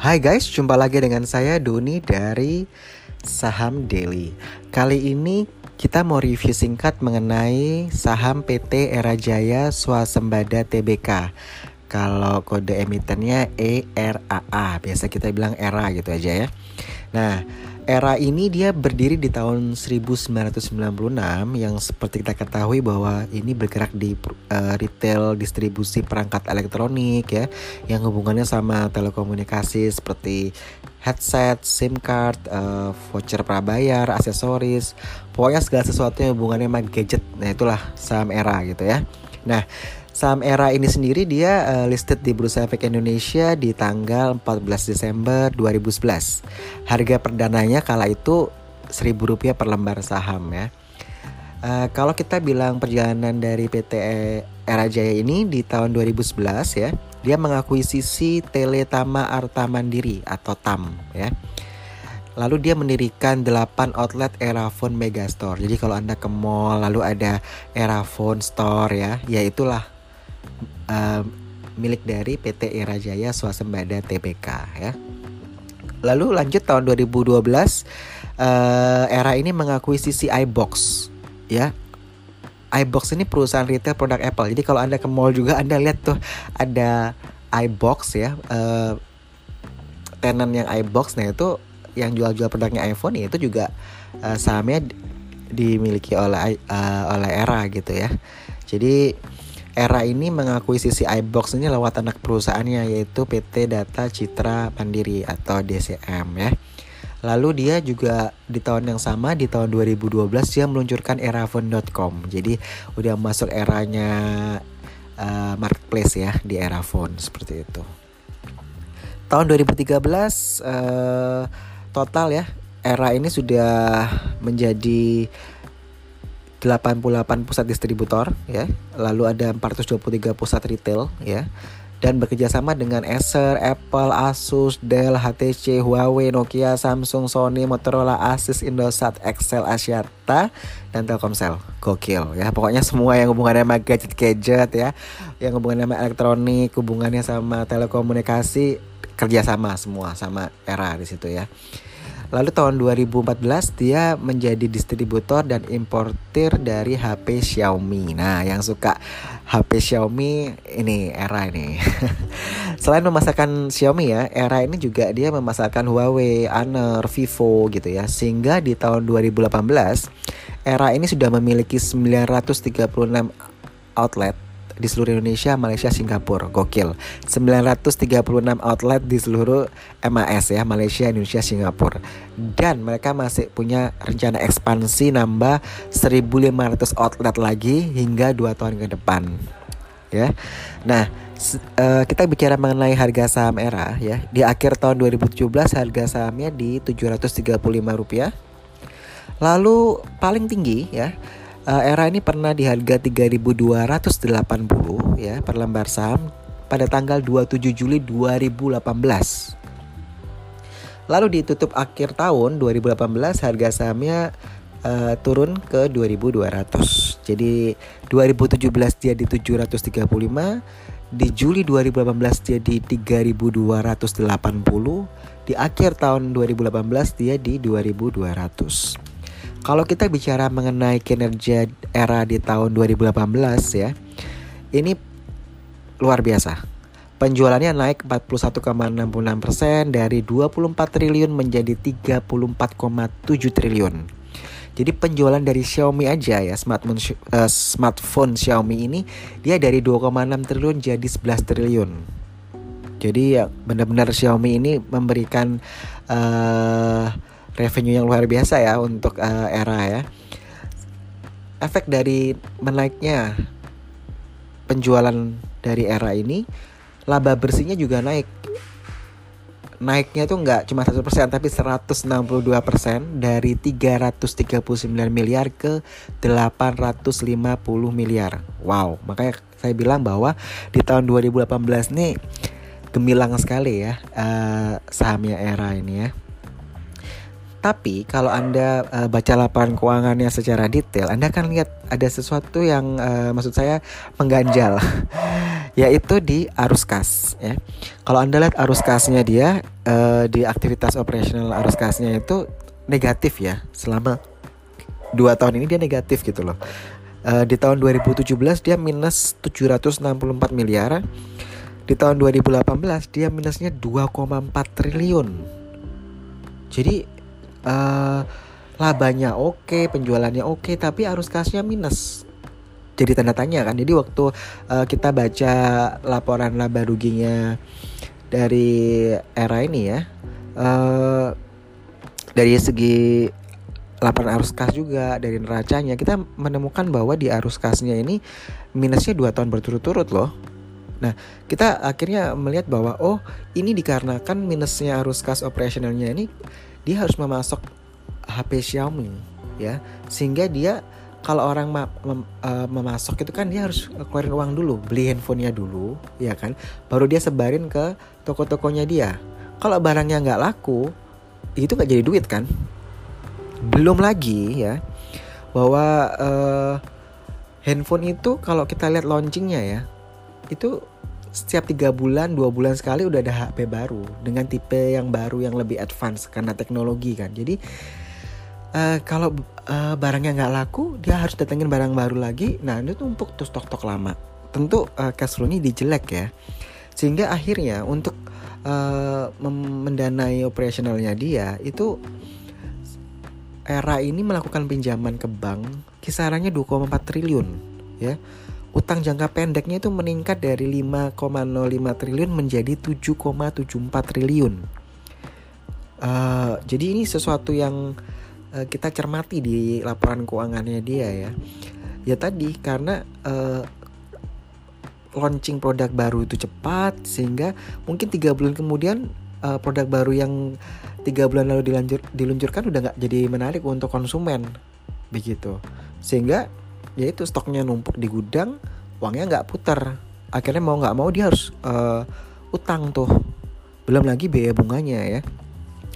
Hai guys, jumpa lagi dengan saya Doni dari Saham Daily. Kali ini kita mau review singkat mengenai saham PT Era Jaya Swasembada Tbk. Kalau kode emitennya ERAA, biasa kita bilang ERA gitu aja ya. Nah, era ini dia berdiri di tahun 1996 yang seperti kita ketahui bahwa ini bergerak di uh, retail distribusi perangkat elektronik ya yang hubungannya sama telekomunikasi seperti headset, SIM card, uh, voucher prabayar, aksesoris, pokoknya segala sesuatu yang hubungannya sama gadget. Nah, itulah saham era gitu ya. Nah, Saham era ini sendiri dia uh, listed di Bursa Efek Indonesia di tanggal 14 Desember 2011. Harga perdananya kala itu Rp1.000 per lembar saham ya. Uh, kalau kita bilang perjalanan dari PT Era Jaya ini di tahun 2011 ya, dia mengakuisisi Teletama Arta Mandiri atau TAM ya. Lalu dia mendirikan 8 outlet Erafone Megastore. Jadi kalau Anda ke mall lalu ada Erafone Store ya, ya itulah milik dari PT Era Jaya Swasembada Tbk ya. Lalu lanjut tahun 2012 uh, eh, Era ini mengakui sisi iBox ya. iBox ini perusahaan retail produk Apple. Jadi kalau Anda ke mall juga Anda lihat tuh ada iBox ya. Uh, tenan yang iBox nah itu yang jual-jual produknya iPhone ya itu juga uh, sahamnya dimiliki oleh uh, oleh Era gitu ya. Jadi Era ini mengakui sisi iBox ini lewat anak perusahaannya yaitu PT Data Citra Mandiri atau DCM ya. Lalu dia juga di tahun yang sama di tahun 2012 dia meluncurkan Erafone.com. Jadi udah masuk eranya uh, marketplace ya di Erafone seperti itu. Tahun 2013 uh, total ya era ini sudah menjadi 88 pusat distributor ya. Lalu ada 423 pusat retail ya. Dan bekerjasama dengan Acer, Apple, Asus, Dell, HTC, Huawei, Nokia, Samsung, Sony, Motorola, Asus, Indosat, Excel, Axiata, dan Telkomsel. Gokil ya. Pokoknya semua yang hubungannya sama gadget-gadget ya, yang hubungannya sama elektronik, hubungannya sama telekomunikasi, kerjasama semua sama era di situ ya. Lalu tahun 2014 dia menjadi distributor dan importir dari HP Xiaomi. Nah, yang suka HP Xiaomi ini era ini. Selain memasarkan Xiaomi ya, era ini juga dia memasarkan Huawei, Honor, Vivo gitu ya. Sehingga di tahun 2018 era ini sudah memiliki 936 outlet di seluruh Indonesia, Malaysia, Singapura. Gokil. 936 outlet di seluruh MAS ya, Malaysia, Indonesia, Singapura. Dan mereka masih punya rencana ekspansi nambah 1500 outlet lagi hingga 2 tahun ke depan. Ya. Nah, uh, kita bicara mengenai harga saham era ya. Di akhir tahun 2017 harga sahamnya di 735 rupiah. Lalu paling tinggi ya uh, era ini pernah di harga 3.280 ya per lembar saham pada tanggal 27 Juli 2018. Lalu ditutup akhir tahun 2018 harga sahamnya uh, turun ke 2200. Jadi 2017 dia di 735, di Juli 2018 dia di 3280, di akhir tahun 2018 dia di 2200. Kalau kita bicara mengenai kinerja era di tahun 2018 ya, ini luar biasa. Penjualannya naik 41,66% dari 24 triliun menjadi 34,7 triliun. Jadi penjualan dari Xiaomi aja ya smartphone uh, smartphone Xiaomi ini dia dari 2,6 triliun jadi 11 triliun. Jadi ya benar-benar Xiaomi ini memberikan uh, revenue yang luar biasa ya untuk uh, era ya. Efek dari menaiknya penjualan dari era ini, laba bersihnya juga naik. Naiknya tuh nggak cuma 1% tapi 162% dari 339 miliar ke 850 miliar. Wow, makanya saya bilang bahwa di tahun 2018 nih gemilang sekali ya uh, sahamnya era ini ya. Tapi kalau Anda uh, baca laporan keuangannya secara detail, Anda akan lihat ada sesuatu yang uh, maksud saya mengganjal. yaitu di arus kas ya. Kalau Anda lihat arus kasnya dia uh, di aktivitas operasional arus kasnya itu negatif ya selama dua tahun ini dia negatif gitu loh. Uh, di tahun 2017 dia minus 764 miliar. Di tahun 2018 dia minusnya 2,4 triliun. Jadi uh, labanya oke, penjualannya oke, tapi arus kasnya minus jadi tanda tanya kan. Jadi waktu uh, kita baca laporan laba ruginya dari era ini ya, uh, dari segi laporan arus kas juga dari neracanya kita menemukan bahwa di arus kasnya ini minusnya dua tahun berturut-turut loh. Nah, kita akhirnya melihat bahwa oh, ini dikarenakan minusnya arus kas operasionalnya ini dia harus memasok HP Xiaomi ya, sehingga dia kalau orang ma mem uh, memasok itu kan dia harus keluarin uang dulu, beli handphonenya dulu, ya kan, baru dia sebarin ke toko-tokonya dia. Kalau barangnya nggak laku, itu nggak jadi duit kan? Belum lagi ya bahwa uh, handphone itu kalau kita lihat launchingnya ya, itu setiap tiga bulan dua bulan sekali udah ada HP baru dengan tipe yang baru yang lebih advance karena teknologi kan. Jadi uh, kalau uh, barangnya nggak laku dia harus datengin barang baru lagi. Nah itu tumpuk tuh stok-stok lama. Tentu uh, cash flow-nya dijelek ya. Sehingga akhirnya untuk uh, mendanai operasionalnya dia itu era ini melakukan pinjaman ke bank kisarannya 2,4 triliun ya utang jangka pendeknya itu meningkat dari 5,05 triliun menjadi 7,74 triliun. Uh, jadi ini sesuatu yang uh, kita cermati di laporan keuangannya dia ya. Ya tadi karena uh, launching produk baru itu cepat sehingga mungkin tiga bulan kemudian uh, produk baru yang tiga bulan lalu diluncurkan udah nggak jadi menarik untuk konsumen. Begitu. Sehingga ya itu stoknya numpuk di gudang uangnya nggak putar akhirnya mau nggak mau dia harus uh, utang tuh belum lagi biaya bunganya ya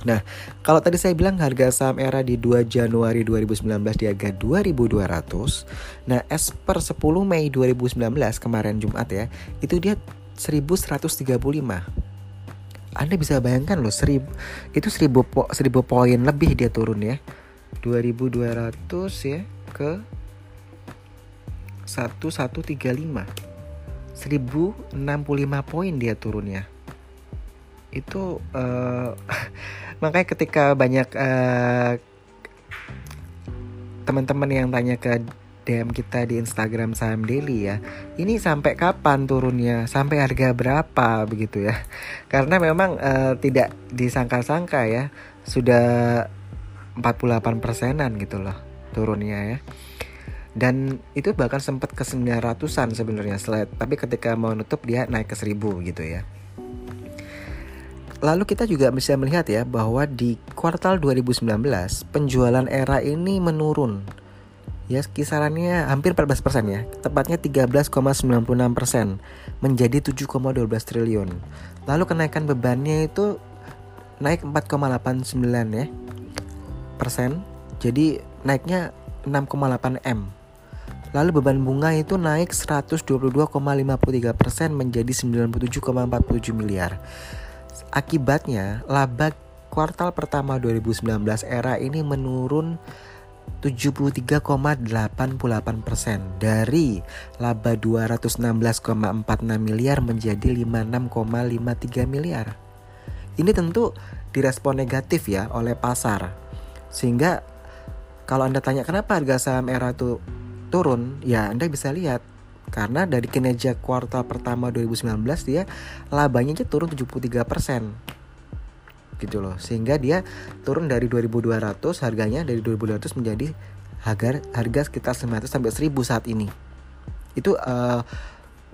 Nah, kalau tadi saya bilang harga saham era di 2 Januari 2019 di harga 2200. Nah, as per 10 Mei 2019 kemarin Jumat ya, itu dia 1135. Anda bisa bayangkan loh, 1000 itu 1000 po, 1000 poin lebih dia turun ya. 2200 ya ke 1135. 1065 poin dia turunnya. Itu uh, makanya ketika banyak uh, teman-teman yang tanya ke DM kita di Instagram saham daily ya. Ini sampai kapan turunnya? Sampai harga berapa begitu ya? Karena memang uh, tidak disangka-sangka ya. Sudah 48 persenan gitu loh turunnya ya. Dan itu bahkan sempat ke 900-an sebenarnya slide. Tapi ketika mau nutup dia naik ke 1000 gitu ya. Lalu kita juga bisa melihat ya bahwa di kuartal 2019 penjualan era ini menurun. Ya kisarannya hampir 14% ya, tepatnya 13,96% menjadi 7,12 triliun. Lalu kenaikan bebannya itu naik 4,89 ya persen. Jadi naiknya 6,8 M. Lalu beban bunga itu naik 122,53% menjadi 97,47 miliar. Akibatnya, laba kuartal pertama 2019 era ini menurun 73,88% dari laba 216,46 miliar menjadi 56,53 miliar. Ini tentu direspon negatif ya oleh pasar. Sehingga kalau Anda tanya kenapa harga saham era itu turun, ya Anda bisa lihat. Karena dari kinerja kuartal pertama 2019 dia labanya aja turun 73% gitu loh. Sehingga dia turun dari 2200 harganya dari 2200 menjadi harga harga sekitar 900 sampai 1000 saat ini. Itu uh,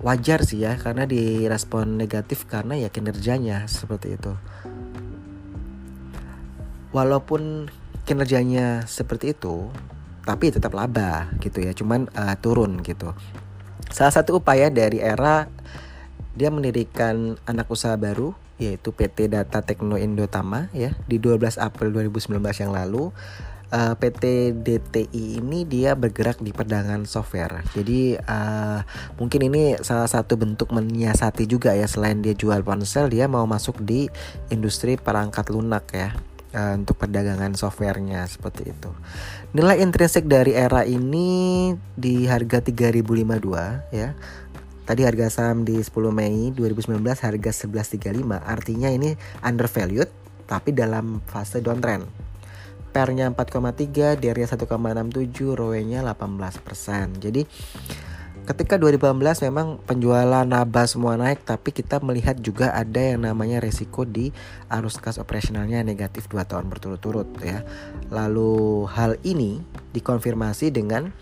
wajar sih ya karena direspon negatif karena ya kinerjanya seperti itu. Walaupun kinerjanya seperti itu tapi tetap laba gitu ya cuman uh, turun gitu Salah satu upaya dari era dia mendirikan anak usaha baru yaitu PT Data Tekno Indotama ya di 12 April 2019 yang lalu uh, PT DTI ini dia bergerak di perdagangan software. Jadi uh, mungkin ini salah satu bentuk menyiasati juga ya selain dia jual ponsel dia mau masuk di industri perangkat lunak ya uh, untuk perdagangan softwarenya seperti itu. Nilai intrinsik dari era ini di harga 3052 ya. Tadi harga saham di 10 Mei 2019 harga 1135 artinya ini undervalued tapi dalam fase downtrend. Pernya 4,3, DRnya 1,67, ROE-nya 18%. Jadi ketika 2018 memang penjualan naba semua naik tapi kita melihat juga ada yang namanya resiko di arus kas operasionalnya negatif 2 tahun berturut-turut ya. Lalu hal ini dikonfirmasi dengan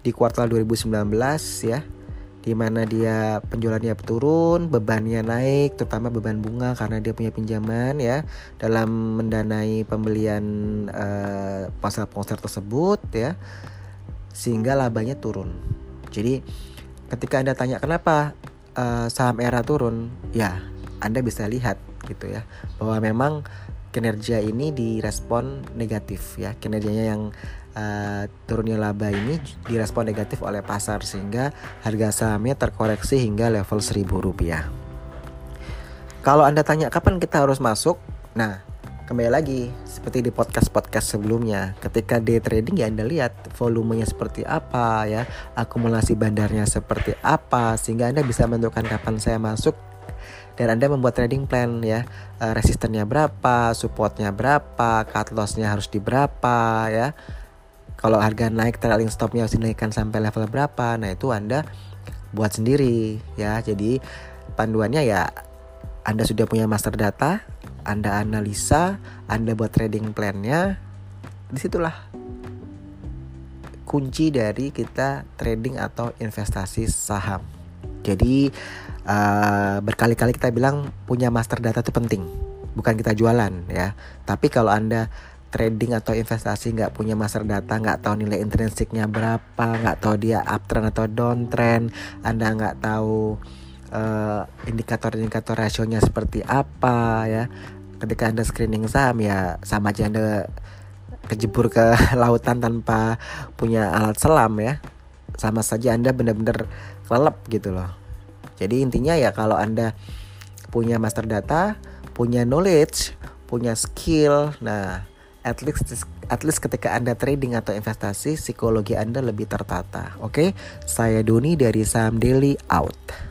di kuartal 2019 ya di mana dia penjualannya turun, bebannya naik, terutama beban bunga karena dia punya pinjaman ya dalam mendanai pembelian uh, ponsel-ponsel tersebut ya sehingga labanya turun. Jadi ketika Anda tanya kenapa uh, saham era turun, ya Anda bisa lihat gitu ya bahwa memang kinerja ini direspon negatif ya. Kinerjanya yang uh, turunnya laba ini direspon negatif oleh pasar sehingga harga sahamnya terkoreksi hingga level 1000 rupiah. Kalau anda tanya kapan kita harus masuk, nah kembali lagi seperti di podcast-podcast sebelumnya. Ketika day trading ya anda lihat volumenya seperti apa ya akumulasi bandarnya seperti apa sehingga anda bisa menentukan kapan saya masuk dan anda membuat trading plan ya. Eh, resistennya berapa supportnya berapa cut lossnya harus di berapa ya. Kalau harga naik trailing stopnya harus dinaikkan sampai level berapa nah itu anda buat sendiri ya. Jadi panduannya ya anda sudah punya master data anda analisa, Anda buat trading plannya, di situlah kunci dari kita trading atau investasi saham. Jadi uh, berkali-kali kita bilang punya master data itu penting, bukan kita jualan ya. Tapi kalau anda trading atau investasi nggak punya master data, nggak tahu nilai intrinsiknya berapa, nggak tahu dia uptrend atau downtrend, anda nggak tahu uh, indikator-indikator rasionya seperti apa ya ketika anda screening saham ya sama aja anda kejebur ke lautan tanpa punya alat selam ya sama saja anda benar-benar kelelep gitu loh jadi intinya ya kalau anda punya master data punya knowledge punya skill nah at least at least ketika Anda trading atau investasi psikologi Anda lebih tertata. Oke, okay? saya Doni dari Saham Daily out.